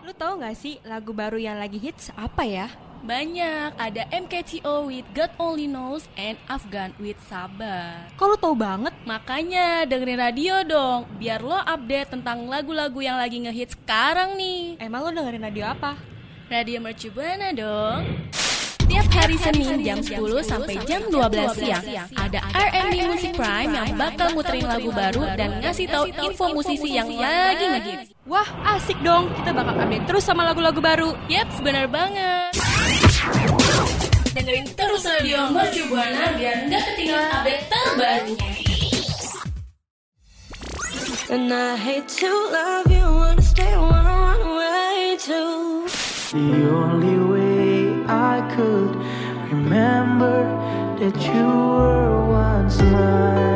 Lu tahu nggak sih lagu baru yang lagi hits apa ya? Banyak, ada MKTO with God Only Knows and Afghan with Sabar. Kok lu tahu banget? Makanya dengerin radio dong, biar lo update tentang lagu-lagu yang lagi ngehits sekarang nih. Emang lu dengerin radio apa? Radio Mercu Buana dong. Tiap hari Senin jam 10 sampai jam 12 siang ada R&B Music Prime yang bakal muterin lagu baru dan ngasih tahu info musisi yang lagi ngehits. Wah, asik dong. Kita bakal update terus sama lagu-lagu baru. Yap, benar banget. Dengerin terus radio Mercu Buana biar nggak ketinggalan update terbarunya. And I hate to love you, wanna stay, wanna run away too. The only way I could remember that you were once mine.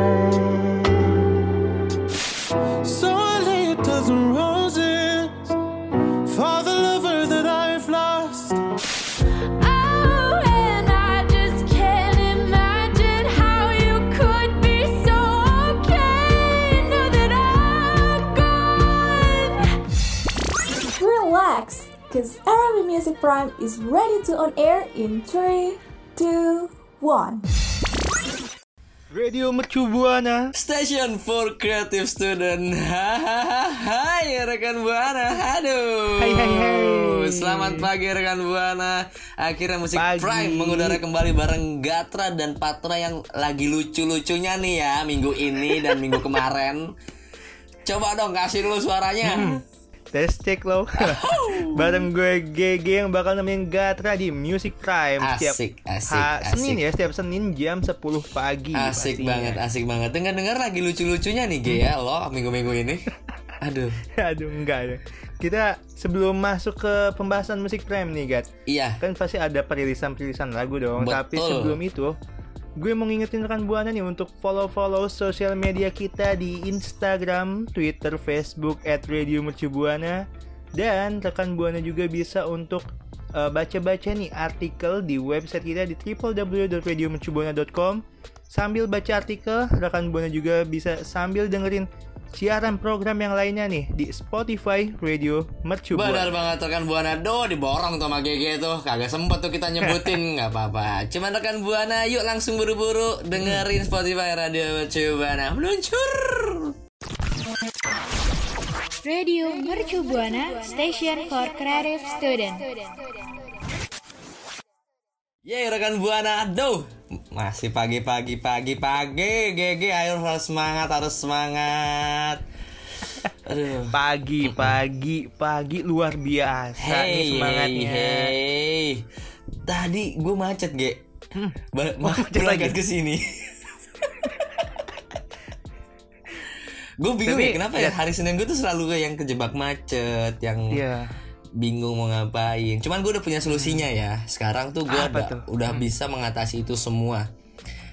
Prime is ready to on air in 3, 2, 1. Radio Mercu Buana. Station for Creative Student Hahaha Hai rekan Buana Aduh Hai, hai, hai. Selamat pagi rekan Buana Akhirnya musik Pagi. Prime mengudara kembali bareng Gatra dan Patra yang lagi lucu-lucunya nih ya Minggu ini dan minggu kemarin Coba dong kasih dulu suaranya Hmm. Tes cek lo. Bareng gue GG yang bakal nemenin Gatra di Music Prime Asik, asik, ha- asik. Senin ya, setiap Senin jam 10 pagi. Asik pastinya. banget, asik banget Dengar-dengar lagi lucu-lucunya nih Ge ya lo minggu-minggu ini Aduh Aduh enggak ya. Kita sebelum masuk ke pembahasan musik Prime nih, Gat. Iya Kan pasti ada perilisan-perilisan lagu dong. Tapi Betul. sebelum itu, gue mau ngingetin rekan Buana nih untuk follow-follow sosial media kita di Instagram, Twitter, Facebook at Radio. Dan rekan Buana juga bisa untuk uh, baca-baca nih artikel di website kita di www.radiomercubuana.com. Sambil baca artikel, rekan Buana juga bisa sambil dengerin siaran program yang lainnya nih di Spotify Radio Mercu Benar banget rekan Buana. Do diborong tuh sama GG tuh. Kagak sempet tuh kita nyebutin nggak apa-apa. Cuman rekan Buana yuk langsung buru-buru Dengerin Spotify Radio Mercu Buana. Meluncur! Radio Mercu Buana Station for Creative Student. Yeay rekan Buana Do Masih pagi-pagi pagi-pagi GG ayo harus semangat harus semangat Aduh Pagi, pagi, pagi luar biasa nih Hey, semangatnya. hey. Tadi gue macet, Ge. Ba- ma- Hmm. macet berangkat lagi? ke sini. gue bingung Tapi, ya kenapa ya hari Senin gue tuh selalu yang kejebak macet, yang Iya. Bingung mau ngapain. Cuman gue udah punya solusinya ya. Sekarang tuh gue udah, tuh? udah bisa mengatasi itu semua.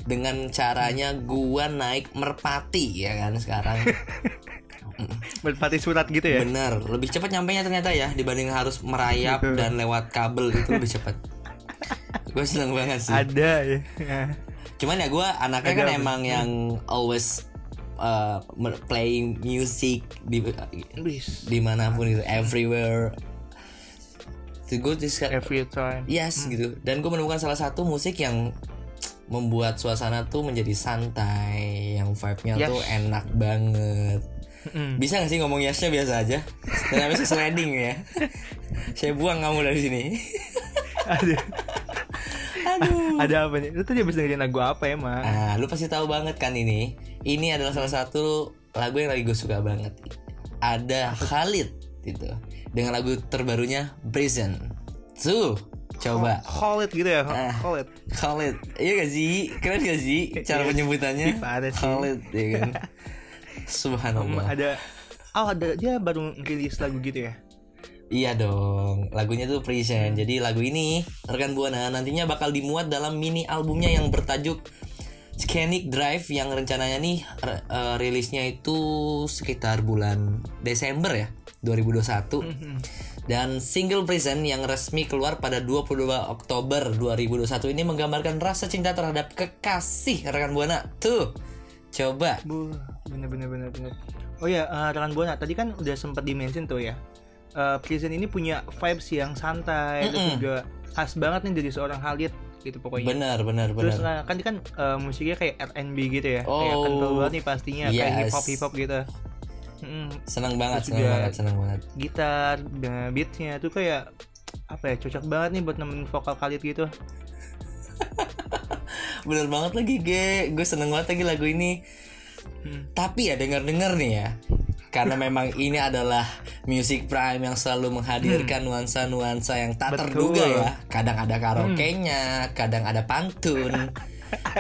Dengan caranya gua naik merpati ya kan sekarang. Merpati surat gitu ya. Bener, lebih cepat nyampainya ternyata ya dibanding harus merayap Gitu. dan lewat kabel itu lebih cepat. gue seneng banget sih. Ada ya. Cuman ya gue anaknya Ada kan apa? emang yang always uh, playing music di Wis. di mana pun itu everywhere. Gue just kayak- Every time. yes gitu. Dan gue menemukan salah satu musik yang membuat suasana tuh menjadi santai, yang vibe-nya Yes. tuh enak banget. Mm. Bisa gak sih ngomong yesnya biasa aja? Dan habis sliding ya. Saya buang kamu dari sini. Ada. Aduh. Ada apa nih? Lu tadi habis dengerin lagu apa emang? Ah, lu pasti tahu banget kan ini. Ini adalah salah satu lagu yang lagi gue suka banget. Ada Khalid gitu. Dengan lagu terbarunya Prison. Tuh, coba. Khalid gitu ya. Khalid. Khalid. Iya gak sih? Keren gak sih cara Iya. penyebutannya? Khalid ya kan. Subhanallah. ada Oh, ada dia baru rilis lagu gitu ya. Iya dong, lagunya tuh Prison. Jadi lagu ini rekan buana nantinya bakal dimuat dalam mini albumnya yang bertajuk Scenic Drive yang rencananya nih eh, rilisnya itu sekitar bulan Desember ya 2021. Dan single Prison yang resmi keluar pada 22 Oktober 2021 ini menggambarkan rasa cinta terhadap kekasih rekan buana. Tuh, coba. Bu, bener bener bener bener. Oh ya, eh, rekan Buana tadi kan udah sempat dimention tuh ya eh, Prison ini punya vibes yang santai terus Mm-mm. juga khas banget nih dari seorang Khalid gitu pokoknya. benar benar Terus benar kan kan kan eh, musiknya kayak R&B gitu ya, kayak Oh. kental banget nih pastinya kayak Yes. hip hop hip hop gitu. Mm, senang banget juga- banget senang banget gitar, dengan beatsnya tuh kayak apa ya cocok banget nih buat nemenin vokal Khalid gitu. bener banget lagi ge gue seneng banget lagi lagu ini Hmm. tapi ya denger denger nih ya karena memang ini adalah music prime yang selalu menghadirkan nuansa-nuansa yang tak Hmm. Betul. terduga ya kadang ada karaoke-nya kadang ada pantun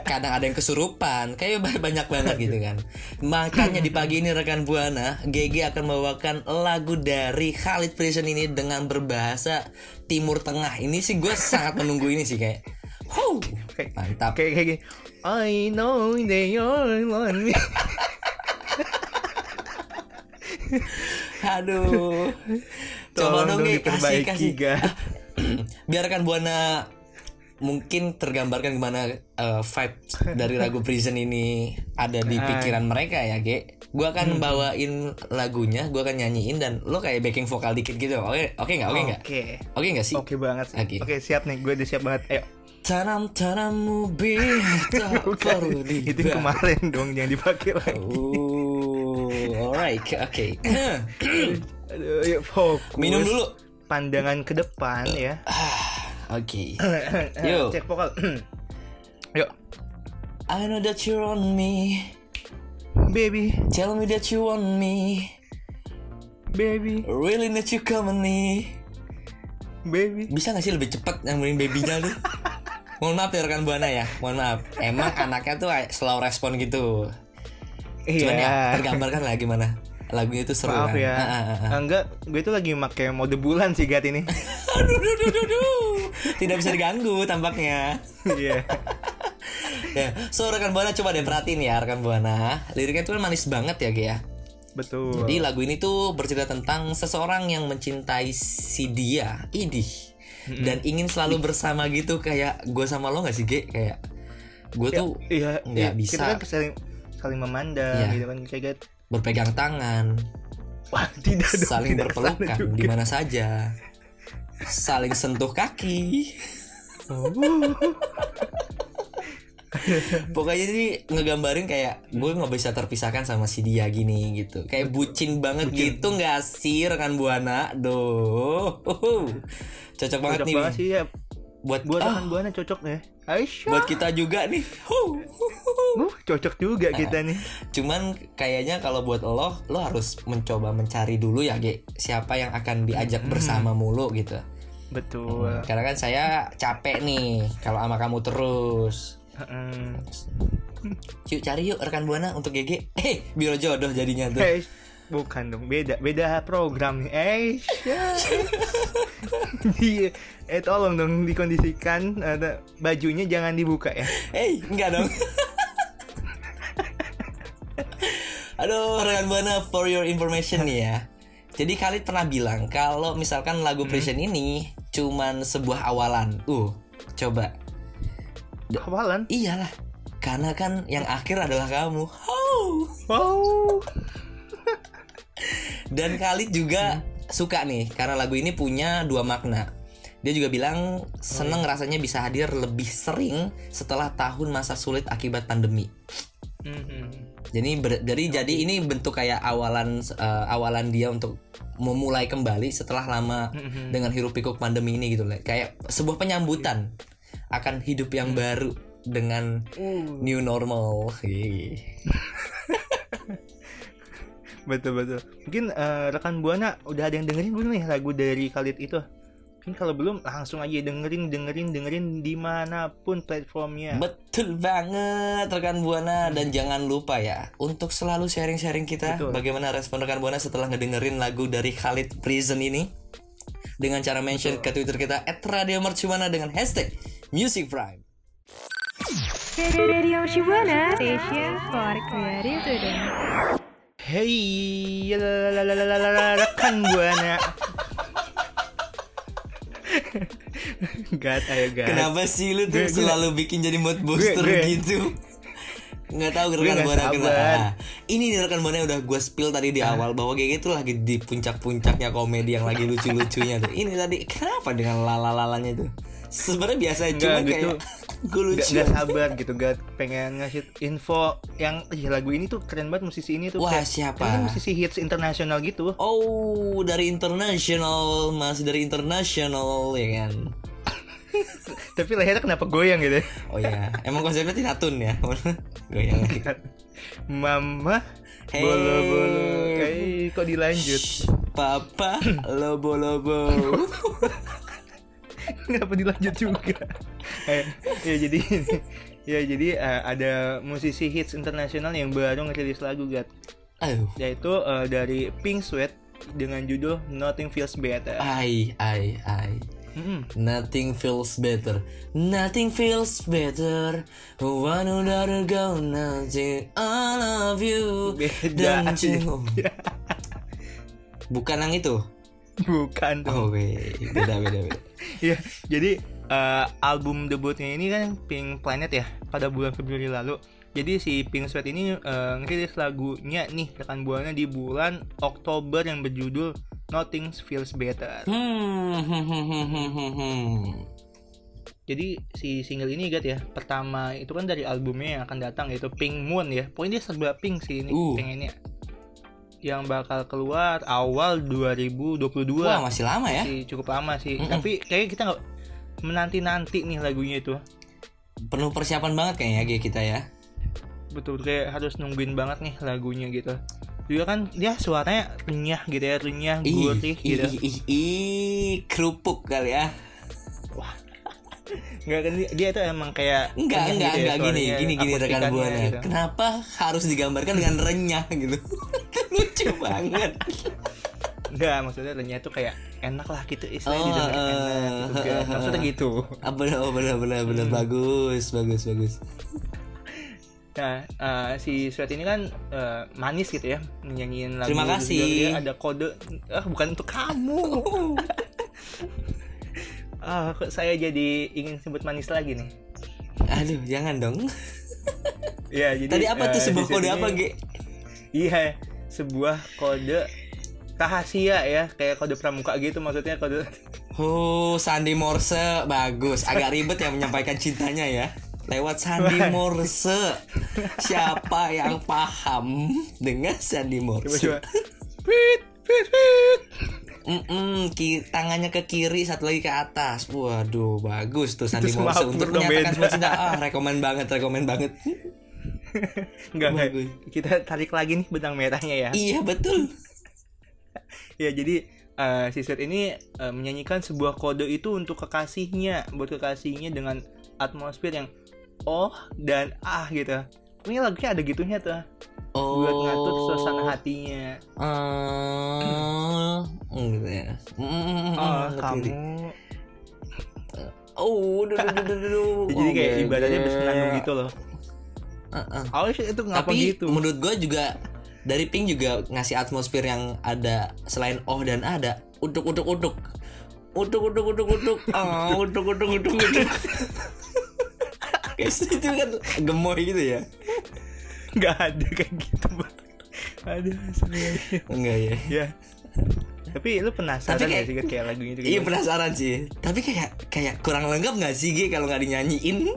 kadang ada yang kesurupan kayak ba- banyak banget gitu kan makanya di pagi ini rekan buana GG akan membawakan lagu dari Khalid Prison ini dengan berbahasa Timur Tengah ini sih gue sangat menunggu ini sih kayak Kayak- mantap Kayak kayak. I know they all want me. Aduh. Coba dong dong kasih kasih. Biarkan Buana mungkin tergambarkan gimana uh, vibe dari lagu Prison ini ada di Ah. pikiran mereka ya, Ge. Gua akan bawain lagunya, gua akan nyanyiin dan lo kayak backing vokal dikit gitu. Oke, oke nggak? Oke nggak? Oke. Oke nggak sih? Oke banget. sih. Oke. Oke, siap nih. Gue udah siap banget. Ayo. Tanam tanammu bir tak perlu di Itu kemarin dong jangan dipakai lagi. Oh, alright, oke. Aduh, yuk fokus. Minum dulu. Pandangan ke depan ya. Oke. Yuk. Cek vokal. Yuk. I know that you're on me. Baby, Tell me that you want me. baby, Really need you company. baby. Bisa gak sih lebih cepat yang main babynya tuh? Mohon maaf ya rekan buana ya. Mohon maaf. Emang anaknya tuh slow respon gitu. Cuman ya tergambarkan lah gimana. Lagunya itu seru Maaf kan. ya. Ah, ah, ah, ah. Enggak, gue itu lagi pakai mode bulan sih Gat ini. Aduh, duh, duh, duh, duh. Tidak bisa diganggu tampaknya. Iya. ya, so rekan buana coba deh perhatiin ya rekan buana. Liriknya tuh kan manis banget ya, Ge ya. Betul. Jadi lagu ini tuh bercerita tentang seseorang yang mencintai si dia, idih, dan ingin selalu bersama gitu kayak gue sama lo gak sih, Ge? Kayak gue tuh iya, nggak iya, bisa. Kita kan saling saling memandang Iya. gitu kan kayak Gat. berpegang tangan, Wah, tidak dong. saling tidak berpelukan di mana saja, saling sentuh kaki. Oh. Pokoknya jadi ngegambarin kayak gue nggak bisa terpisahkan sama si dia gini gitu. Kayak bucin banget gitu nggak sih rekan buana? Duh, cocok banget Cocok nih banget sih ya. Buat Buat ah, rekan buana cocok ya. Aisyah. buat kita juga nih. Huh. Uh, cocok juga kita nih. Cuman kayaknya kalau buat lo, lo harus mencoba mencari dulu ya, Ge, siapa yang akan diajak bersama mulu gitu. Betul. Karena kan saya capek nih kalau sama kamu terus. Heeh. Yuk cari yuk rekan buana untuk GG. Eh, biro jodoh jadinya tuh. Eh, bukan dong, beda beda program nih. Eh, Iya, eh tolong dong dikondisikan ada bajunya jangan dibuka ya. Eh, enggak dong. Aduh, rekan buana for your information nih ya. Jadi Khalid pernah bilang kalau misalkan lagu Prison ini cuman sebuah awalan. Uh, coba. Hafalan. Iyalah. Karena kan yang akhir adalah kamu. Oh. Wow. Dan Khalid juga suka nih karena lagu ini punya dua makna. Dia juga bilang seneng rasanya bisa hadir lebih sering setelah tahun masa sulit akibat pandemi. Mhm. Jadi ber- jadi jadi ini bentuk kayak awalan eh, awalan dia untuk memulai kembali setelah lama dengan hiruk pikuk pandemi ini gitu lah. Kayak sebuah penyambutan akan hidup yang baru dengan new normal. Betul betul. Mungkin eh, rekan buana udah ada yang dengerin belum nih lagu dari Khalid itu? Mungkin kalau belum langsung aja dengerin dengerin dengerin di mana pun platformnya. Betul banget rekan Buana dan jangan lupa ya untuk selalu sharing-sharing kita Betul. bagaimana respon rekan Buana setelah ngedengerin lagu dari Khalid Prison ini dengan cara mention ke Twitter kita @radiomercubuana dengan hashtag Music Prime. Radio Shibuana Station for Creative Today. Hey, lalalala, rekan buana. Gat, ayo gat. Kenapa sih lu tuh Gue- gue- selalu bikin jadi mood booster gue- gitu? Nggak tahu Gue rekan Buana kenapa. ini nih rekan buana udah gue spill tadi di awal bahwa GG itu lagi di puncak-puncaknya komedi yang lagi lucu-lucunya tuh. Ini tadi kenapa dengan lala-lalanya itu? Sebenarnya biasa Enggak, cuma gitu. kayak gue Gak, lucu. gak sabar gitu gak pengen ngasih info yang ih, lagu ini tuh keren banget musisi ini tuh Wah, kayak- siapa? ini musisi hits internasional gitu Oh, dari internasional, masih dari internasional ya kan. tapi lehernya kenapa goyang gitu ya? Oh iya, emang konsepnya tinatun ya. Goyang. mama Hey. bolo bolo kayak kok dilanjut Shh, Papa lobo lobo. Kenapa dilanjut juga eh, ya jadi ya jadi eh, ada musisi hits internasional yang baru ngerilis lagu gat Aduh. yaitu eh, dari Pink Sweat dengan judul Nothing Feels Better Ai ai ai. Mm-mm. Nothing feels better. Nothing feels better. One another go nothing. I love you. Beda. Don't you- Bukan yang itu. bukan tuh Oh, beda beda beda. ya jadi eh, album debutnya ini kan Pink Planet ya pada bulan Februari lalu jadi si Pink Sweat ini eh, ngerilis lagunya nih rekan buana di bulan Oktober yang berjudul Nothing Feels Better hmm. jadi si single ini Gat ya pertama itu kan dari albumnya yang akan datang yaitu Pink Moon ya pokoknya dia serba pink sih ini Uh. pengennya yang bakal keluar awal 2022 Wah, masih lama ya. Masih cukup lama sih Mm-mm. tapi kayaknya kita nggak menanti-nanti nih lagunya itu Penuh persiapan banget kayaknya G kita ya. betul kayak harus nungguin banget nih lagunya gitu juga kan dia suaranya renyah gitu ya renyah Ih, gurih ih, gitu ih, ih, ih, kerupuk kali ya. nggak kan dia, itu emang kayak Enggak, enggak, gitu ya enggak gini, suaranya, gini, gini rekan buana. gitu. Kenapa harus digambarkan dengan renyah gitu? Lucu banget. enggak maksudnya renyah itu kayak enak lah gitu istilahnya Oh, didengar eh, enak gitu kan. maksudnya gitu Ah, bener, oh, bener, bener, Hmm. bagus, bagus, bagus. nah eh, si Sweat ini kan eh, manis gitu ya nyanyiin lagu Terima kasih. dia ada kode ah bukan untuk kamu ah kok saya jadi ingin sebut manis lagi nih Aduh, jangan dong. Iya, jadi Tadi apa tuh eh, sebuah kode sini- apa, G? Iya, sebuah kode rahasia ya, kayak kode pramuka gitu maksudnya kode. Oh, Sandi Morse, bagus. Agak ribet ya menyampaikan cintanya ya. Lewat Sandi Morse. Siapa yang paham dengan Sandi Coba Morse? coba. Fit, fit, fit. Mm-mm, ki- tangannya ke kiri, satu lagi ke atas. Waduh, bagus tuh Sandi Itu Morse untuk menyatakan sebuah cinta. Ah, rekomen banget, rekomen banget. Enggak, enggak. Kita tarik lagi nih benang merahnya ya. iya, betul. Ya, jadi eh, si Sweat ini eh, menyanyikan sebuah kode itu untuk kekasihnya, buat kekasihnya dengan atmosfer yang oh dan ah gitu. Pokoknya lagunya ada gitunya tuh. Oh. Buat ngatur suasana hatinya. Eh, mm, gitu ya. Mm, Oh, kamu. Oh, duh, duh, duh, duh, duh, jadi kayak Oh, ibaratnya bersenandung gitu loh. Uh-uh. Oh shit, itu ngapa Tapi gitu? menurut gue juga dari Pink juga ngasih atmosfer yang ada selain oh dan ada. Utuk utuk utuk utuk utuk utuk utuk ah utuk utuk utuk utuk Guys, itu kan gemoy gitu ya? Nggak ada kayak gitu bang. Ada sebenarnya. Enggak ya. Ya. Tapi lu penasaran Tapi gak kayak- sih Gat, kayak lagu itu iya penasaran sih. Tapi kayak kayak kurang lengkap nggak sih Gi kalau nggak dinyanyiin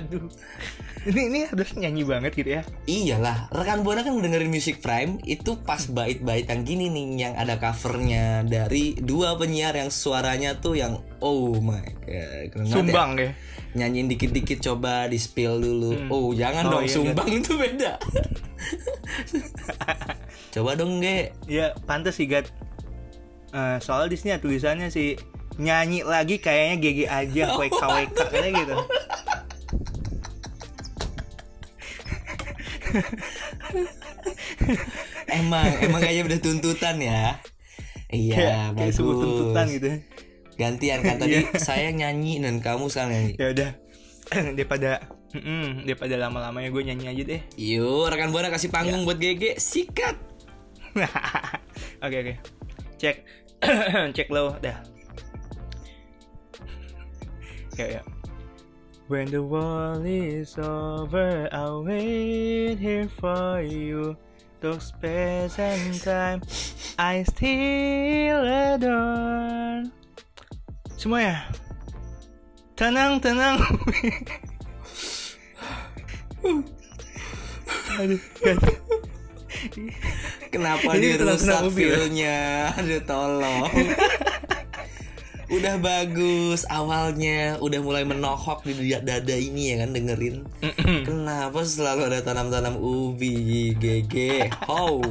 aduh ini ini harus nyanyi banget gitu ya Iyalah, rekan buana kan dengerin Music Prime itu pas bait-bait yang gini nih yang ada covernya dari dua penyiar yang suaranya tuh yang oh my god, keren ya. sumbang ya Nyanyiin dikit-dikit coba di spill dulu. Hmm. Oh, jangan Oh, dong iya, sumbang itu beda. coba dong, Ge. ya pantas sih Gat Eh, soal di sini ada tulisannya sih nyanyi lagi kayaknya GG aja WK WK kayak gitu Emang emang kayaknya udah tuntutan ya. Iya, kayak, bagus. tuntutan gitu Gantian kan tadi Iya. saya nyanyi dan kamu sekarang nyanyi. ya udah daripada mm, daripada lama-lamanya gue nyanyi aja deh Yuk, rekan buana kasih Ya. panggung buat GG. Sikat. Oke oke. Cek cek lo dah. Ya ya. When the world is over, I'll wait here for you. Talk space and time, I still adore. Semuanya, tenang, tenang. Aduh, Kenapa tenang-tenang dirusak ya? feel-nya? Aduh tolong. Udah bagus awalnya, udah mulai menohok di dada- dada ini ya kan dengerin. Kenapa selalu ada tanam-tanam ubi GG? How?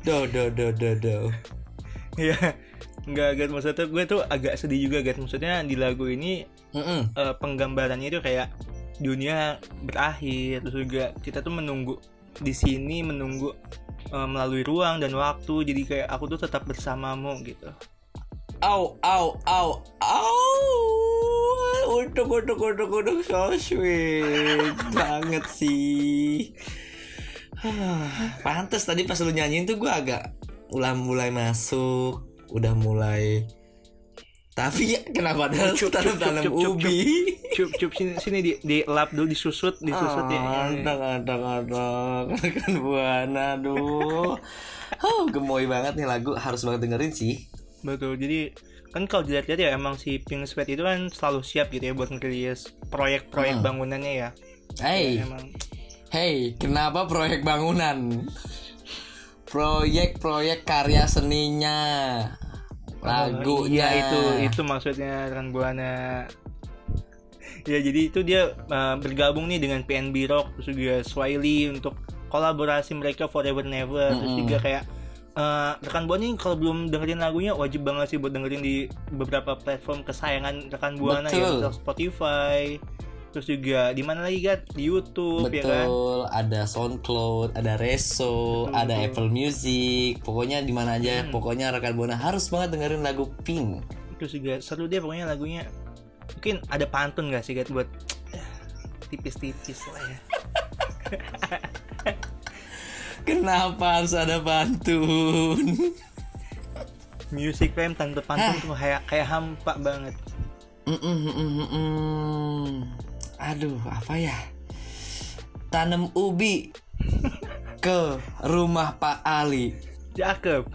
Do do do do do. ya nggak Gat maksudnya gue tuh agak sedih juga Gat maksudnya di lagu ini Mm-mm. eh, penggambarannya itu kayak dunia berakhir terus juga kita tuh menunggu di sini menunggu eh, melalui ruang dan waktu jadi kayak aku tuh tetap bersamamu gitu Au au au au. Untuk untuk untuk untuk so sweet banget sih. Pantes tadi pas lu nyanyiin tuh gue agak ulah mulai masuk, udah mulai. Tapi ya kenapa ada Cup, cup, cup, ubi? cup cup sini sini di di lap dulu disusut disusut ya Adang adang adang kan buana aduh. Oh, gemoy banget nih lagu harus banget dengerin sih. Betul jadi kan kalau dilihat-lihat ya emang si Pink Sweat itu kan selalu siap gitu ya buat ngerilis proyek-proyek Hmm. bangunannya ya Hey, emang Hey, kenapa proyek bangunan? Proyek-proyek karya seninya. Lagunya Iya itu itu maksudnya rekan buana. Ya jadi itu dia uh, bergabung nih dengan PNB Rock terus juga Swiley untuk kolaborasi mereka Forever Never terus Mm-mm. juga kayak uh, rekan buana nih kalau belum dengerin lagunya wajib banget sih buat dengerin di beberapa platform kesayangan rekan buana ya Betul. Spotify terus juga di mana lagi kan di YouTube ya kan Betul, ada SoundCloud, ada Reso, Betul, ada betul. Apple Music. Pokoknya di mana aja, Hmm. pokoknya rekan Buana harus banget dengerin lagu Pink. terus juga seru deh pokoknya lagunya mungkin ada pantun gak sih Gat buat ya, tipis-tipis lah ya Kenapa harus ada pantun? Music Prime tanpa pantun tuh kayak kayak hampa banget. Aduh, apa ya? Tanam ubi ke rumah Pak Ali. Cakep.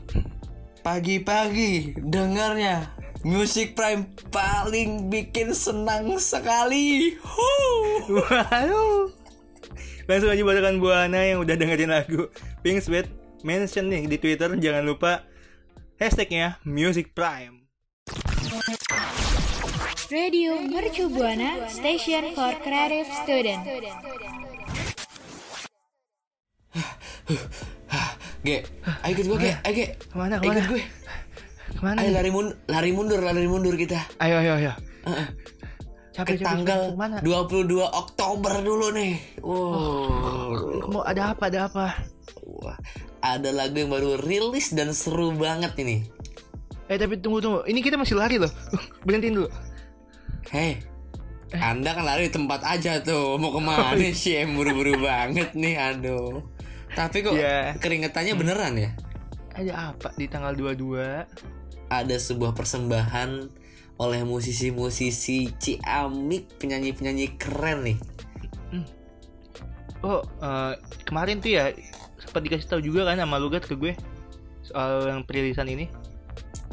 Pagi-pagi dengarnya Music Prime paling bikin senang sekali. Huh. Wow. Langsung aja buat rekan Buana yang udah dengerin lagu Pink Sweat mention nih di Twitter jangan lupa hashtagnya Music Prime. Radio Mercu Buana Station for Creative Student. Ge, ayo ikut gue, Ge. Ayo, Ge. Ke mana Ayo ke mana? ikut gue. Ke mana? Ayo lari, mun lari mundur, lari mundur kita. Ayo ayo ayo. Heeh. Capek, Ke tanggal. Ke mana? 22 Oktober dulu nih. Wow. Mau ada apa ada apa? Wah, ada lagu yang baru rilis dan seru banget ini. Eh tapi tunggu tunggu. Ini kita masih lari loh. Berhentiin dulu. Hei, Eh. Anda kan lari di tempat aja tuh. Mau ke mana sih? Em buru-buru banget nih, aduh. Tapi kok Iya. keringetannya beneran ya? Ada apa di tanggal 22? Ada sebuah persembahan oleh musisi-musisi Ciamik, penyanyi-penyanyi keren nih. Oh, eh, kemarin tuh ya sempat dikasih tahu juga kan sama Lugat ke gue soal yang perilisan ini.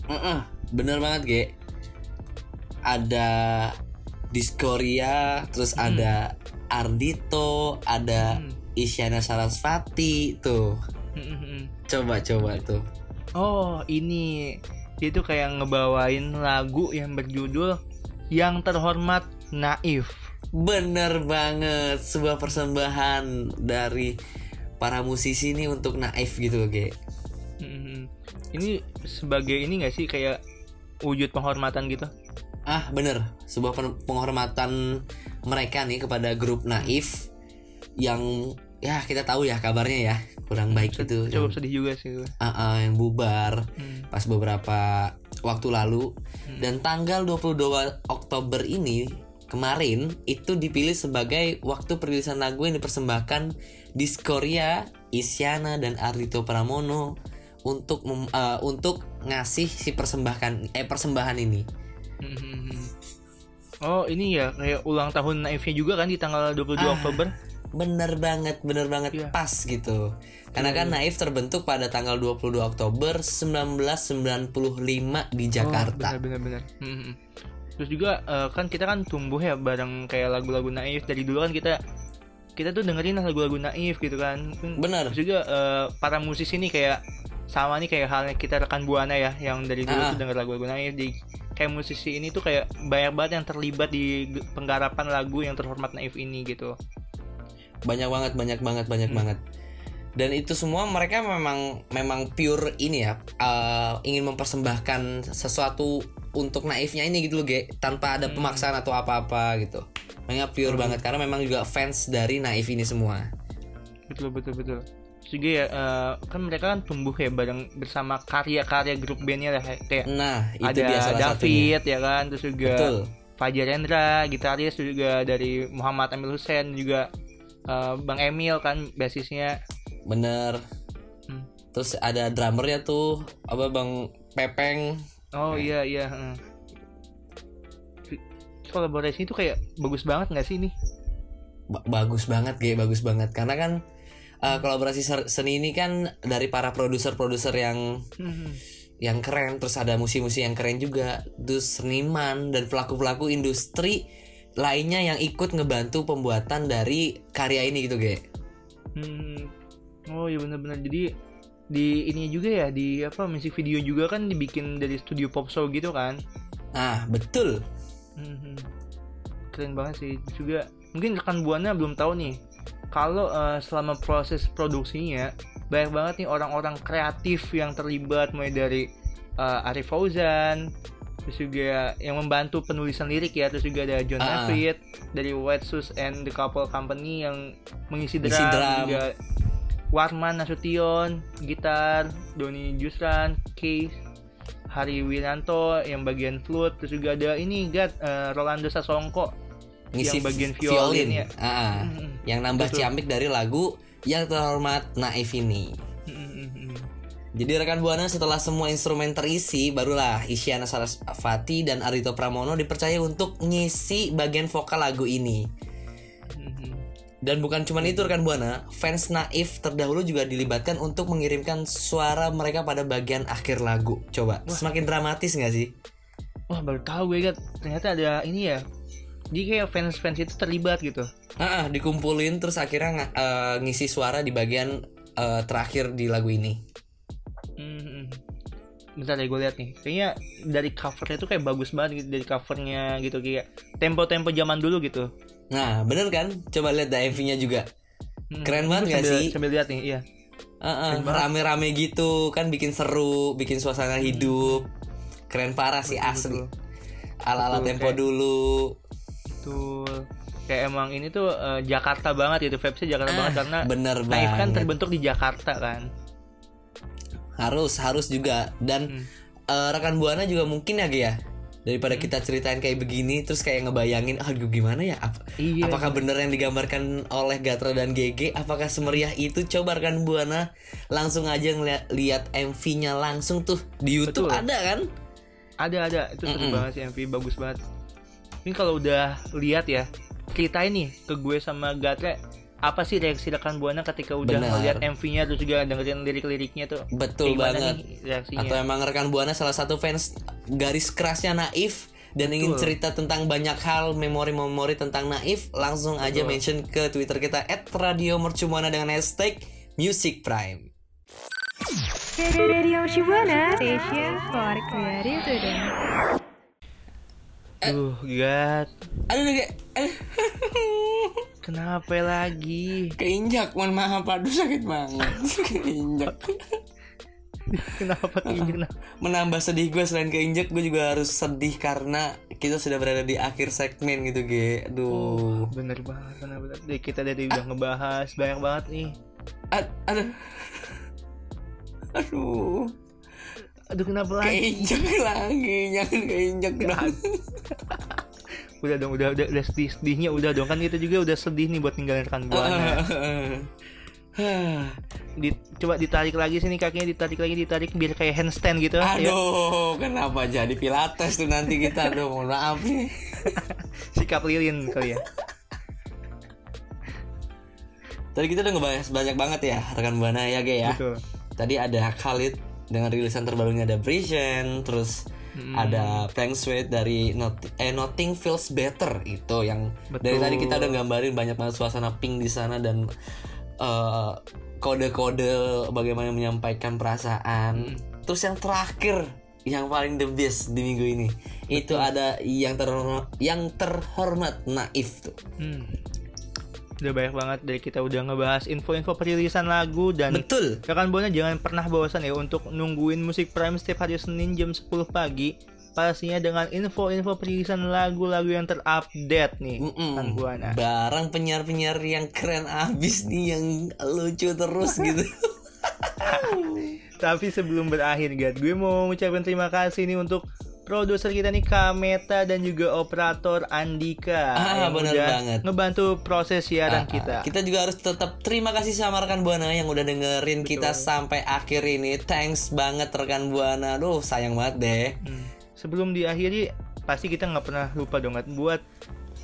Heeh, bener banget, Ge. Ada Diskoria, terus Hmm. ada Ardito, ada Hmm. Isyana Sarasvati tuh. Hmm. Coba-coba tuh. Oh, ini dia tuh kayak ngebawain lagu yang berjudul Yang Terhormat Naif. Bener banget, sebuah persembahan dari para musisi ini untuk Naif gitu, Ge. Hmm, Ini sebagai ini gak sih kayak wujud penghormatan gitu? Ah, bener, sebuah pen- penghormatan mereka nih kepada grup Naif yang ya kita tahu ya kabarnya ya kurang baik itu. Cukup yang- sedih juga sih gue. Ah, ah, yang bubar Hmm. pas beberapa waktu lalu dan tanggal 22 Oktober ini kemarin itu dipilih sebagai waktu perilisan lagu yang dipersembahkan Diskoria, Isyana dan Ardito Pramono untuk mem- eh, untuk ngasih si persembahkan eh persembahan ini. Hmm, hmm, hmm. Oh ini ya kayak ulang tahun Naifnya juga kan di tanggal 22 Ah. Oktober. Bener banget, bener banget Iya. pas gitu. Karena kan Naif terbentuk pada tanggal 22 Oktober 1995 di Jakarta. Oh, benar benar benar. Hmm, hmm. Terus juga eh, kan kita kan tumbuh ya bareng kayak lagu-lagu Naif dari dulu kan kita kita tuh dengerin lagu-lagu Naif gitu kan. Benar. Terus juga eh, para musisi nih kayak sama nih kayak halnya kita rekan Buana ya yang dari dulu Ah. tuh denger lagu-lagu Naif di kayak musisi ini tuh kayak banyak banget yang terlibat di penggarapan lagu yang terhormat Naif ini gitu. Banyak banget, banyak banget, banyak Hmm. banget. Dan itu semua mereka memang memang pure ini ya, eh, ingin mempersembahkan sesuatu untuk naifnya ini gitu loh, Ge, tanpa ada pemaksaan atau apa-apa gitu. Mereka pure banget karena memang juga fans dari naif ini semua. betul betul betul juga ya eh, kan mereka kan tumbuh ya bareng bersama karya-karya grup bandnya lah kayak Nah, itu ada dia salah satunya. David ya kan terus juga Betul. Fajar Rendra gitaris juga dari Muhammad Emil Hussein juga eh, Bang Emil kan basisnya Bener. Hmm. Terus ada drummernya tuh apa Bang Pepeng. oh iya iya heeh. kolaborasi itu kayak bagus banget nggak sih ini Ba- bagus banget, Ge, bagus banget. Karena kan uh, kolaborasi seni ini kan dari para produser-produser yang yang keren terus ada musisi-musisi yang keren juga terus seniman dan pelaku-pelaku industri lainnya yang ikut ngebantu pembuatan dari karya ini gitu Ge Hmm. oh iya benar-benar jadi di ini juga ya di apa musik video juga kan dibikin dari studio pop show gitu kan nah betul Mhm. Keren banget sih. Juga mungkin rekan buana belum tahu nih. Kalau eh, selama proses produksinya banyak banget nih orang-orang kreatif yang terlibat mulai dari eh, Arif Fauzan, terus juga yang membantu penulisan lirik ya, terus juga ada John Ah. David dari White Shoes and the Couple Company yang mengisi drum, drum. juga Warman Nasution, gitar, Doni Jusran, Case, Hari Wiranto yang bagian flute terus juga ada ini Gat eh, Rolando Sasongko ngisi yang bagian vi- violin, ya Ah, Mm-mm. yang nambah Betul. ciamik dari lagu yang terhormat Naif ini. Jadi rekan buana setelah semua instrumen terisi, barulah Isyana Sarasvati dan Arito Pramono dipercaya untuk ngisi bagian vokal lagu ini. Mm-mm. Dan bukan cuman itu rekan buana, fans Naif terdahulu juga dilibatkan untuk mengirimkan suara mereka pada bagian akhir lagu. Coba, semakin dramatis nggak sih? wah baru tahu gue Gat ternyata ada ini ya jadi kayak fans-fans itu terlibat gitu Ah, dikumpulin terus akhirnya eh, ngisi suara di bagian eh, terakhir di lagu ini. Mm-mm. bentar ya gue lihat nih kayaknya dari covernya tuh kayak bagus banget gitu dari covernya gitu kayak tempo-tempo zaman dulu gitu Nah, bener kan? Coba lihat MV-nya juga. Mm. Keren banget nggak sambil- sih? sambil lihat nih iya banget. rame-rame gitu kan bikin seru, bikin suasana hidup. Keren parah sih asli. betul. Ala-ala Betul, tempo kayak- dulu. betul kayak emang ini tuh eh, Jakarta banget gitu vibesnya Jakarta Ah, banget karena bener Naif kan banget. terbentuk di Jakarta kan Harus, harus juga. Dan Hmm. eh, rekan buana juga mungkin ya, ya. Daripada kita ceritain kayak begini terus kayak ngebayangin aduh gimana ya Ap- Iya. apakah bener yang digambarkan oleh Gatra dan GG apakah semeriah itu coba rekan buana langsung aja ngeliat lihat MV-nya langsung tuh di YouTube Betul. ada kan ada ada itu seru Mm-mm. banget sih MV bagus banget ini kalau udah lihat ya ceritain nih ke gue sama Gatre apa sih reaksi rekan buana ketika udah Benar. ngeliat MV-nya terus juga dengerin lirik-liriknya tuh Betul banget. nih reaksinya Atau emang rekan buana salah satu fans garis kerasnya Naif dan ingin Betul. cerita tentang banyak hal memori-memori tentang Naif, langsung aja Betul. mention ke Twitter kita @radiomercubuana dengan hashtag Music Prime. Radio Shibuana Station for Creative Today. Duh, Gat, Aduh, aduh. kenapa lagi? keinjak, mohon maaf, aduh sakit banget, keinjak. Kenapa keinjek? Menambah sedih gue selain keinjak, gue juga harus sedih karena kita sudah berada di akhir segmen gitu, Ge. Aduh. Bener banget, bener banget. Dari kita dari udah ngebahas banyak banget nih. Ad- aduh. Aduh. Aduh, kenapa lagi? Keinjak lagi, jangan keinjak dong. Udah dong, udah udah, udah sedih sedihnya udah dong kan kita juga udah sedih nih buat ninggalin rekan buana. Di- coba ditarik lagi sini kakinya ditarik lagi ditarik biar kayak handstand gitu. Ayo. Aduh, kenapa jadi pilates tuh nanti kita? Aduh, mohon maaf nih. Sikap lilin kali ya. Tadi kita udah ngebahas banyak banget ya rekan buana ya Ge ya. Betul. Tadi ada Khalid dengan rilisan terbarunya ada Vision, terus Hmm. ada Frank Sweet dari Not eh Nothing Feels Better itu yang dari Betul. tadi kita udah gambarin banyak banget suasana pink di sana dan eh, kode-kode bagaimana menyampaikan perasaan. Hmm. Terus yang terakhir yang paling the best di minggu ini itu ada yang terhormat yang terhormat Naif tuh. Hmm. Udah banyak banget dari kita udah ngebahas info-info perilisan lagu dan Betul. rekan buana jangan pernah bosan ya untuk nungguin musik Prime setiap hari Senin jam 10 pagi pastinya dengan info-info perilisan lagu-lagu yang terupdate nih Mm-mm. rekan buana. Barang penyiar-penyiar yang keren abis nih yang lucu terus gitu. Tapi sebelum berakhir Gad, gue mau ngucapin terima kasih nih untuk produser kita nih Kameta dan juga operator Andika Ah, udah banget. ngebantu proses siaran Ah, kita. Kita juga harus tetap terima kasih sama rekan Buana yang udah dengerin kita sampai akhir ini. Thanks banget rekan Buana. Duh, sayang banget deh. Hmm. Sebelum diakhiri pasti kita nggak pernah lupa dong buat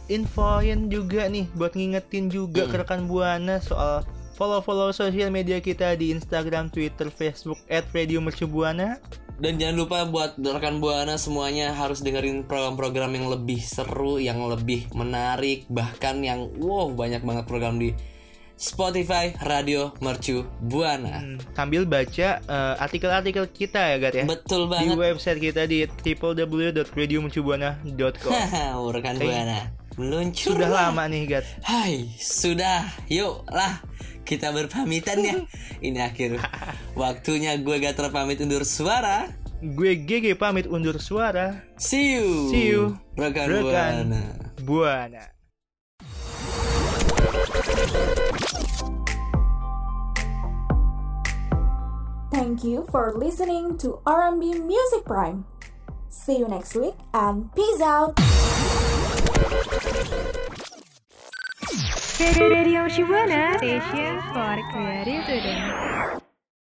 infoin juga nih buat ngingetin juga Hmm. ke rekan buana soal follow-follow sosial media kita di Instagram, Twitter, Facebook @radiomercubuana. Dan jangan lupa buat rekan Buana semuanya harus dengerin program-program yang lebih seru, yang lebih menarik, bahkan yang wow banyak banget program di Spotify Radio Mercu Buana. Hmm, sambil baca eh, artikel-artikel kita ya Gad ya. Betul di banget. website kita di www.radiomercubuana.com. Haha, rekan Buana. Meluncur. Sudah lama nih Gat. Hai, sudah. Yuk lah, kita berpamitan ya. Ini akhir waktunya gue gak terpamit undur suara. Gue GG pamit undur suara. See you. See you. Rekan, Rekan. Buana. Buana. Thank you for listening to R&B Music Prime. See you next week and peace out. Radio Shibuana Station for Creative Student.